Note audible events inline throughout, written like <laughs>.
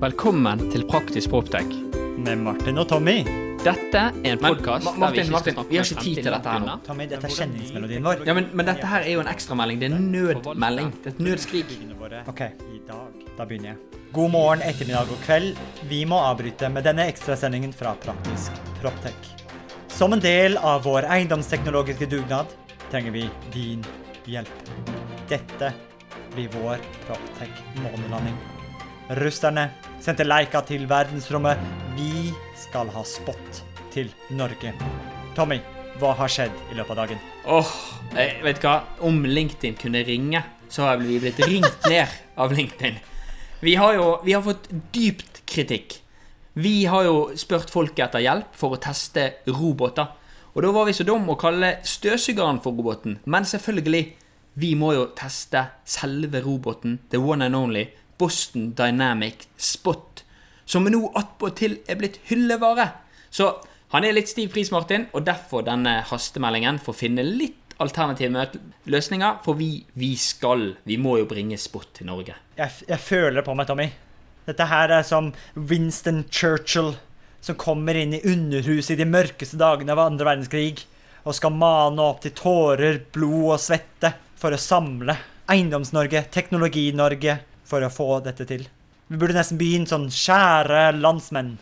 Velkommen til Praktisk Proptech. Med Martin og Tommy. Dette er en podkast Ma- Martin, Martin, vi har ikke tid til dette her nå. Tommy, dette er kjenningsmelodien vår. Ja, men, men dette her er jo en ekstramelding. Det er en nødmelding. Det er et nødskrik. Ok. Da begynner jeg. God morgen, ettermiddag og kveld. Vi må avbryte med denne ekstrasendingen fra Praktisk Proptech. Som en del av vår eiendomsteknologiske dugnad trenger vi din hjelp. Dette blir vår Proptech månelanding. Russerne sendte Leika til verdensrommet. Vi skal ha spot til Norge. Tommy, hva har skjedd i løpet av dagen? Åh, jeg vet du hva? Om LinkedIn kunne ringe, så har vi blitt ringt <laughs> ned av LinkedIn. Vi har jo vi har fått dypt kritikk. Vi har jo spurt folk etter hjelp for å teste roboter. Og da var vi så dum å kalle støvsugeren for roboten. Men selvfølgelig, vi må jo teste selve roboten, the one and only, Boston Dynamic Spot. Som nå attpåtil er blitt hyllevare. Så han er litt stiv pris, Martin, og derfor denne hastemeldingen for å finne litt alternative løsninger. For vi, vi skal, vi må jo bringe Spot til Norge. Jeg, jeg føler på meg, Tommy. Dette her er som Winston Churchill som kommer inn i underhuset i de mørkeste dagene av andre verdenskrig og skal mane opp til tårer, blod og svette for å samle Eiendoms-Norge, Teknologi-Norge, for å få dette til. Vi burde nesten begynt sånn Kjære landsmenn.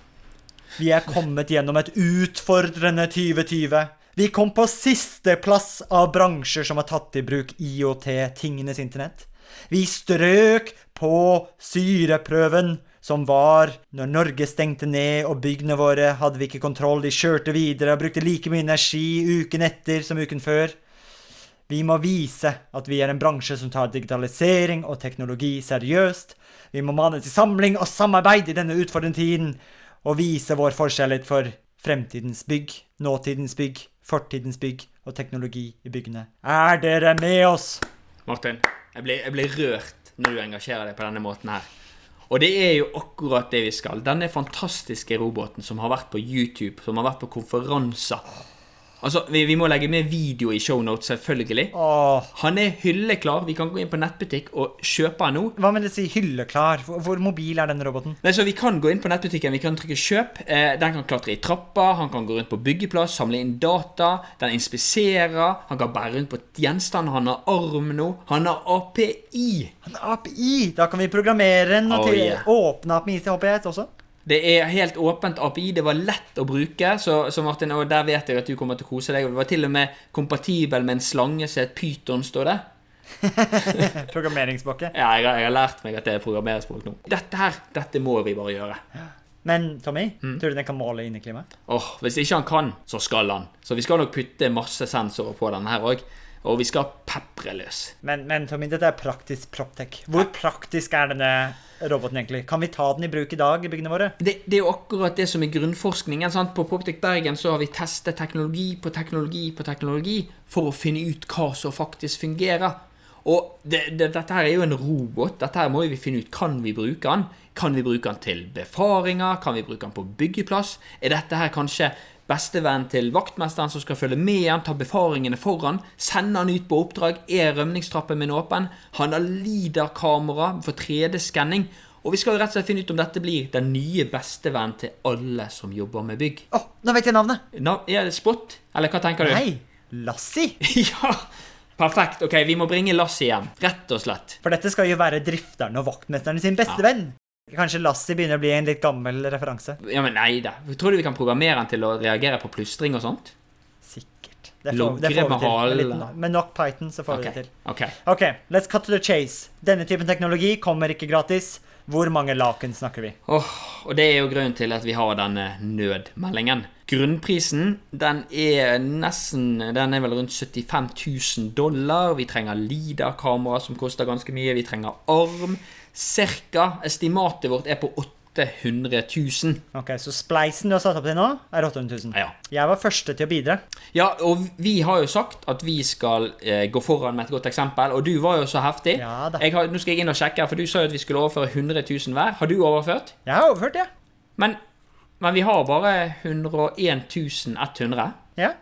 Vi er kommet gjennom et utfordrende 2020. Vi kom på sisteplass av bransjer som har tatt i bruk IOT, tingenes internett. Vi strøk på syreprøven som var når Norge stengte ned og byggene våre hadde vi ikke kontroll. De kjørte videre og brukte like mye energi uken etter som uken før. Vi må vise at vi er en bransje som tar digitalisering og teknologi seriøst. Vi må mane til samling og samarbeid i denne utfordrende tiden, og vise vår forskjellighet for fremtidens bygg, nåtidens bygg, fortidens bygg og teknologi i byggene. Er dere med oss? Martin, jeg blir, jeg blir rørt når du engasjerer deg på denne måten her. Og det er jo akkurat det vi skal. Denne fantastiske roboten som har vært på YouTube, som har vært på konferanser. Altså, vi, vi må legge med video i shownotes, selvfølgelig. Åh, Han er hylleklar. Vi kan gå inn på nettbutikk og kjøpe han nå. hva med det si hylleklar? Hvor, hvor mobil er denne roboten? Nei, så Vi kan gå inn på nettbutikken, vi kan trykke 'kjøp'. Eh, den kan klatre i trapper, han kan gå rundt på byggeplass, samle inn data. Den inspiserer, han kan bære rundt på gjenstand, han har arm nå. Han har API. Han har API! Da kan vi programmere den og Oh, yeah. åpne API til HPS også. Det er helt åpent API, det var lett å bruke, så, så Martin, og der vet jeg at du kommer til å kose deg. Det var til og med kompatibel med en slange som het Pyton, står det. <laughs> Programmeringsbakke. Ja, jeg har, jeg har lært meg at det er programmeringsbok nå. Dette her, dette må vi bare gjøre. Men Tommy, Mm. tror du den kan måle inneklimaet? Åh, Hvis ikke han kan, så skal han. Så vi skal nok putte masse sensorer på denne her òg. Og vi skal pepre løs. Men, men Tommy, dette er praktisk proptech. Hvor praktisk er denne roboten egentlig? Kan vi ta den i bruk i dag i byggene våre? Det, det er jo akkurat det som er grunnforskningen. Sant? På Proptech Bergen så har vi testet teknologi på teknologi på teknologi for å finne ut hva som faktisk fungerer. Og det, det, dette her er jo en robot. Dette her må vi finne ut. Kan vi bruke den? Kan vi bruke den til befaringer? Kan vi bruke den på byggeplass? Er dette her kanskje bestevenn til vaktmesteren som skal følge med igjen, ta befaringene foran, sende han ut på oppdrag? Er rømningstrappen min åpen? Han har LIDAR-kamera for 3D-skanning. Og vi skal jo rett og slett finne ut om dette blir den nye bestevennen til alle som jobber med bygg. Å, nå vet jeg navnet! Na, er det Spot? Eller hva tenker du? Nei, Lassie! <laughs> ja! Perfekt. Ok, vi må bringe Lassie hjem. Rett og slett. For dette skal jo være drifteren og vaktmesteren sin beste Ja. Kanskje Lassie begynner å bli en litt gammel referanse. Ja, men nei da. Tror du vi kan programmere den til å reagere på plystring og sånt? Sikkert. Det får, det får vi med til. Med, med nok Python så får vi det til. ok. Ok, let's cut to the chase. Denne typen teknologi kommer ikke gratis. Hvor mange laken snakker vi? Åh, og det er jo grunnen til at vi har denne nødmeldingen. Grunnprisen den er nesten Den er vel rundt 75 000 dollar. Vi trenger LIDA-kamera, som koster ganske mye. Vi trenger arm. Cirka. Estimatet vårt er på 800 000. Ok, Så spleisen du har satt opp til nå, er 800 000. Ja. Jeg var første til å bidra. Ja, og vi har jo sagt at vi skal eh, gå foran med et godt eksempel, og du var jo så heftig. Ja da. Har, nå skal jeg inn og sjekke, for du sa jo at vi skulle overføre 100 000 hver. Har du overført? Jeg har overført, ja. Men, men vi har bare 101 100. ja.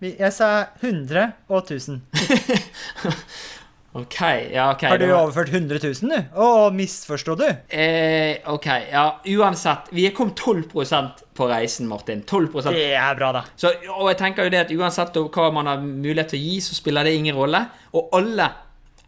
Jeg sa 100 og 1000. <laughs> OK. ja, ok. Har du overført 100 000, du? Å, misforsto du? Eh, OK. Ja, uansett. Vi er kommet 12% på reisen, Martin. 12% Det er bra, da. Så, og jeg tenker jo det at uansett hva man har mulighet til å gi, så spiller det ingen rolle. Og alle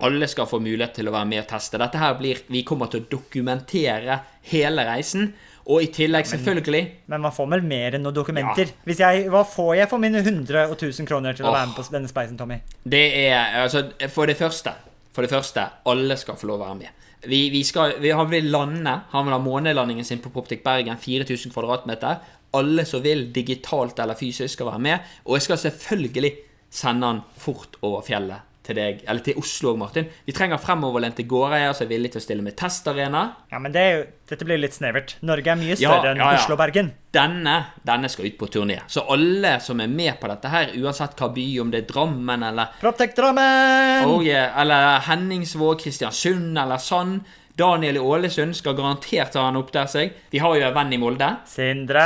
alle skal få mulighet til å være med og teste. Dette her blir, Vi kommer til å dokumentere hele reisen. Og i tillegg, selvfølgelig Men man får vel mer enn noen dokumenter. Hvis jeg, hva får jeg for mine 100 og 1000 kroner til å oh. være med på denne spleisen, Tommy? Det er altså For det første For det første, alle skal få lov å være med. Vi, vi skal, vi, har vil lande Han vil ha månelandingen sin på Proptic Bergen, 4000 kvadratmeter. Alle som vil, digitalt eller fysisk, skal være med. Og jeg skal selvfølgelig sende han fort over fjellet til deg, eller til Oslo òg, Martin. Vi trenger fremoverlente gårdeiere som er villige til å stille med testarena. Ja, men det jo, Dette blir litt snevert. Norge er mye Ja, større enn ja, ja. Oslo og Bergen. Denne, denne skal ut på turné. Så alle som er med på dette her, uansett hva by, om det er Drammen eller Proptech Drammen! Oh yeah. Eller Henningsvåg, Kristiansund eller Sand. Daniel i Ålesund skal garantert ha han opp der seg. Vi har jo en venn i Molde. Sindre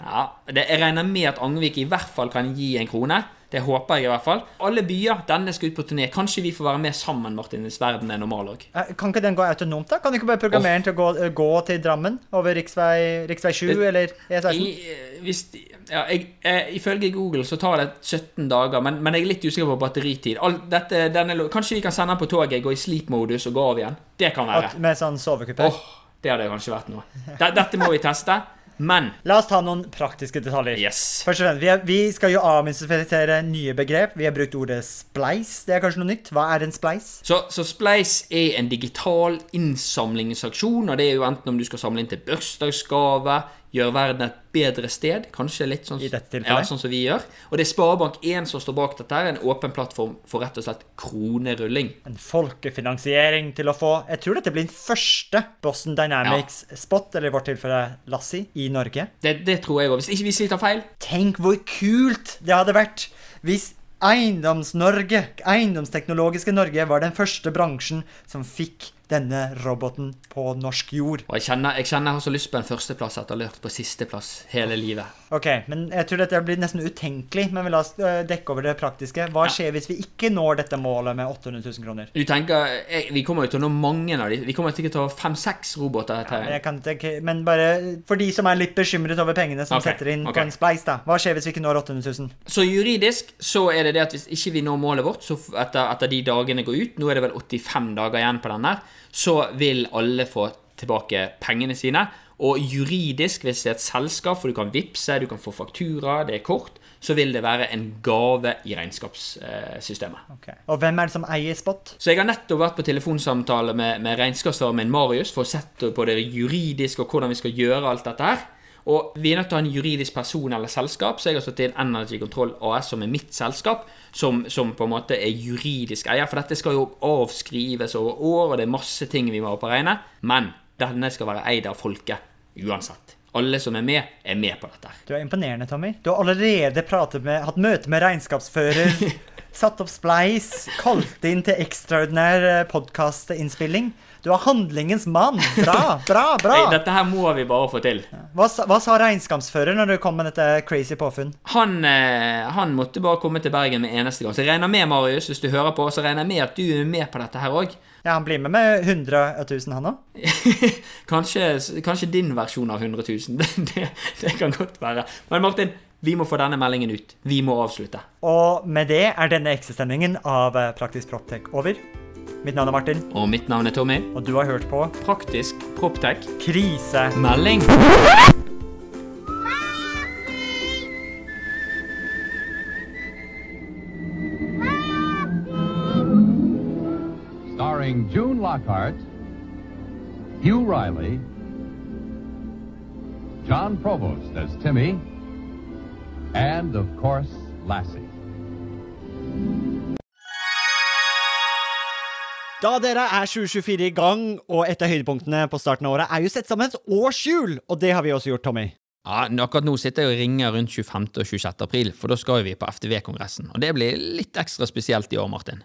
Ja, det, Jeg regner med at Angvik i hvert fall kan gi en krone. Det håper jeg i hvert fall. Alle byer. Denne skal ut på turné. Kanskje vi får være med sammen, Martin, hvis verden er normal òg. Eh, Kan ikke den gå autonomt, da? Kan du ikke bare programmere den til å gå, eh, gå til Drammen? Over riksvei, riksvei 7 Det- eller E16? I, eh, hvis, ja, jeg, jeg, ifølge Google så tar det 17 dager, men, men jeg er litt usikker på batteritid. All, dette, denne, kanskje vi kan sende den på toget, gå i sleep-modus og gå av igjen? Det kan være. At- Med sånn sovekupe? Oh, det hadde kanskje vært noe. Dette må vi teste. Men La oss ta noen praktiske detaljer. yes. Først og fremst, vi, er, vi skal jo avmystifisere nye begrep. Vi har brukt ordet spleis. Det er kanskje noe nytt. Hva er en spleis? Så, så Spleis er en digital innsamlingsaksjon, og det er jo enten om du skal samle inn til bursdagsgave, gjøre verden et bedre sted, kanskje litt sånn, ja, sånn som vi gjør. Og det er Sparebank1 som står bak dette, her, en åpen plattform for rett og slett kronerulling. En folkefinansiering til å få Jeg tror dette blir den første Boston Dynamics-spot, eller i vårt tilfelle Lassie, i Norge. Det, det tror jeg òg. Hvis ikke vi sier tar feil. Tenk hvor kult det hadde vært hvis Eiendoms-Norge, eiendomsteknologiske Norge, var den første bransjen som fikk denne roboten på norsk jord. Og jeg kjenner jeg kjenner jeg har så lyst på en førsteplass etter å ha løpt på sisteplass hele livet. Ok, men jeg tror dette blir nesten utenkelig, men vi la oss øh, dekke over det praktiske. Hva Ja. skjer hvis vi ikke når dette målet med 800 000 kroner? Du tenker, jeg, Vi kommer jo til å nå mange av de. Vi kommer sikkert til å ha fem-seks roboter. Men, her. jeg kan tenke, men bare for de som er litt bekymret over pengene som okay. setter inn okay. på en spleis, da. Hva skjer hvis vi ikke når 800 000? Så juridisk så er det det at hvis ikke vi når målet vårt, så etter, etter de dagene går ut, nå er det vel 85 dager igjen på den her, så vil alle få tilbake pengene sine. Og juridisk, hvis det er et selskap, for du kan vippse, du kan få faktura, det er kort, så vil det være en gave i regnskapssystemet. Okay. Og hvem er det som eier Spot? Så jeg har nettopp vært på telefonsamtale med, med regnskapsføreren min Marius for å sette på det juridiske og hvordan vi skal gjøre alt dette her. Og vi er nødt til å ha en juridisk person eller selskap, så jeg har satt inn Energy Control AS som er mitt selskap, som, som på en måte er juridisk eier. For dette skal jo avskrives over år, og det er masse ting vi må ha på regne. Men denne skal være eid av folket uansett. Alle som er med, er med på dette. Du er imponerende, Tommy. Du har allerede med, hatt møte med regnskapsfører, <laughs> satt opp spleis, kalt inn til ekstraordinær podkastinnspilling. Du er handlingens mann. Bra, bra, bra. Hey, dette her må vi bare få til. Hva, hva sa regnskapsfører når du kom med dette crazy påfunn? Han, eh, han måtte bare komme til Bergen med eneste gang. Så jeg regner med, Marius, hvis du hører på, så regner jeg med at du er med på dette her òg. Ja, han blir med med 100 000, han òg. <laughs> kanskje, kanskje din versjon av 100 000. <laughs> Det, det, det kan godt være. Men Martin, vi må få denne meldingen ut. Vi må avslutte. Og med det er denne ekstrasendingen av eh, Praktisk Proptech over. Mitt navn er Martin, Og mitt navn er Tommy. og du har hørt på Praktisk Proptech. Krise. Melding. starring June Lockhart, Hugh Riley, John Provost as Timmy, and of course, Lassie. Da dere er 2024 i gang, og et av høydepunktene på starten av året er jo sett sammen et årshjul, og det har vi også gjort, Tommy. Ja, Akkurat nå sitter jeg og ringer rundt 25. og 26. april, for da skal vi på FTV-kongressen. Og det blir litt ekstra spesielt i år, Martin.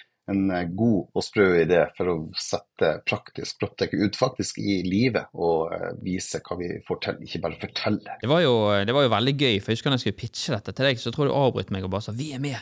En eh, god og sprø idé for å sette praktisk Proptech ut faktisk i livet og eh, vise hva vi får til, ikke bare fortelle. Det var, jo, det var jo veldig gøy, for jeg husker da jeg skulle pitche dette til deg, så tror jeg du avbrøt meg og bare sa 'vi er med'.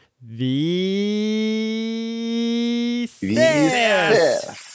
Vi ses! Vi ses!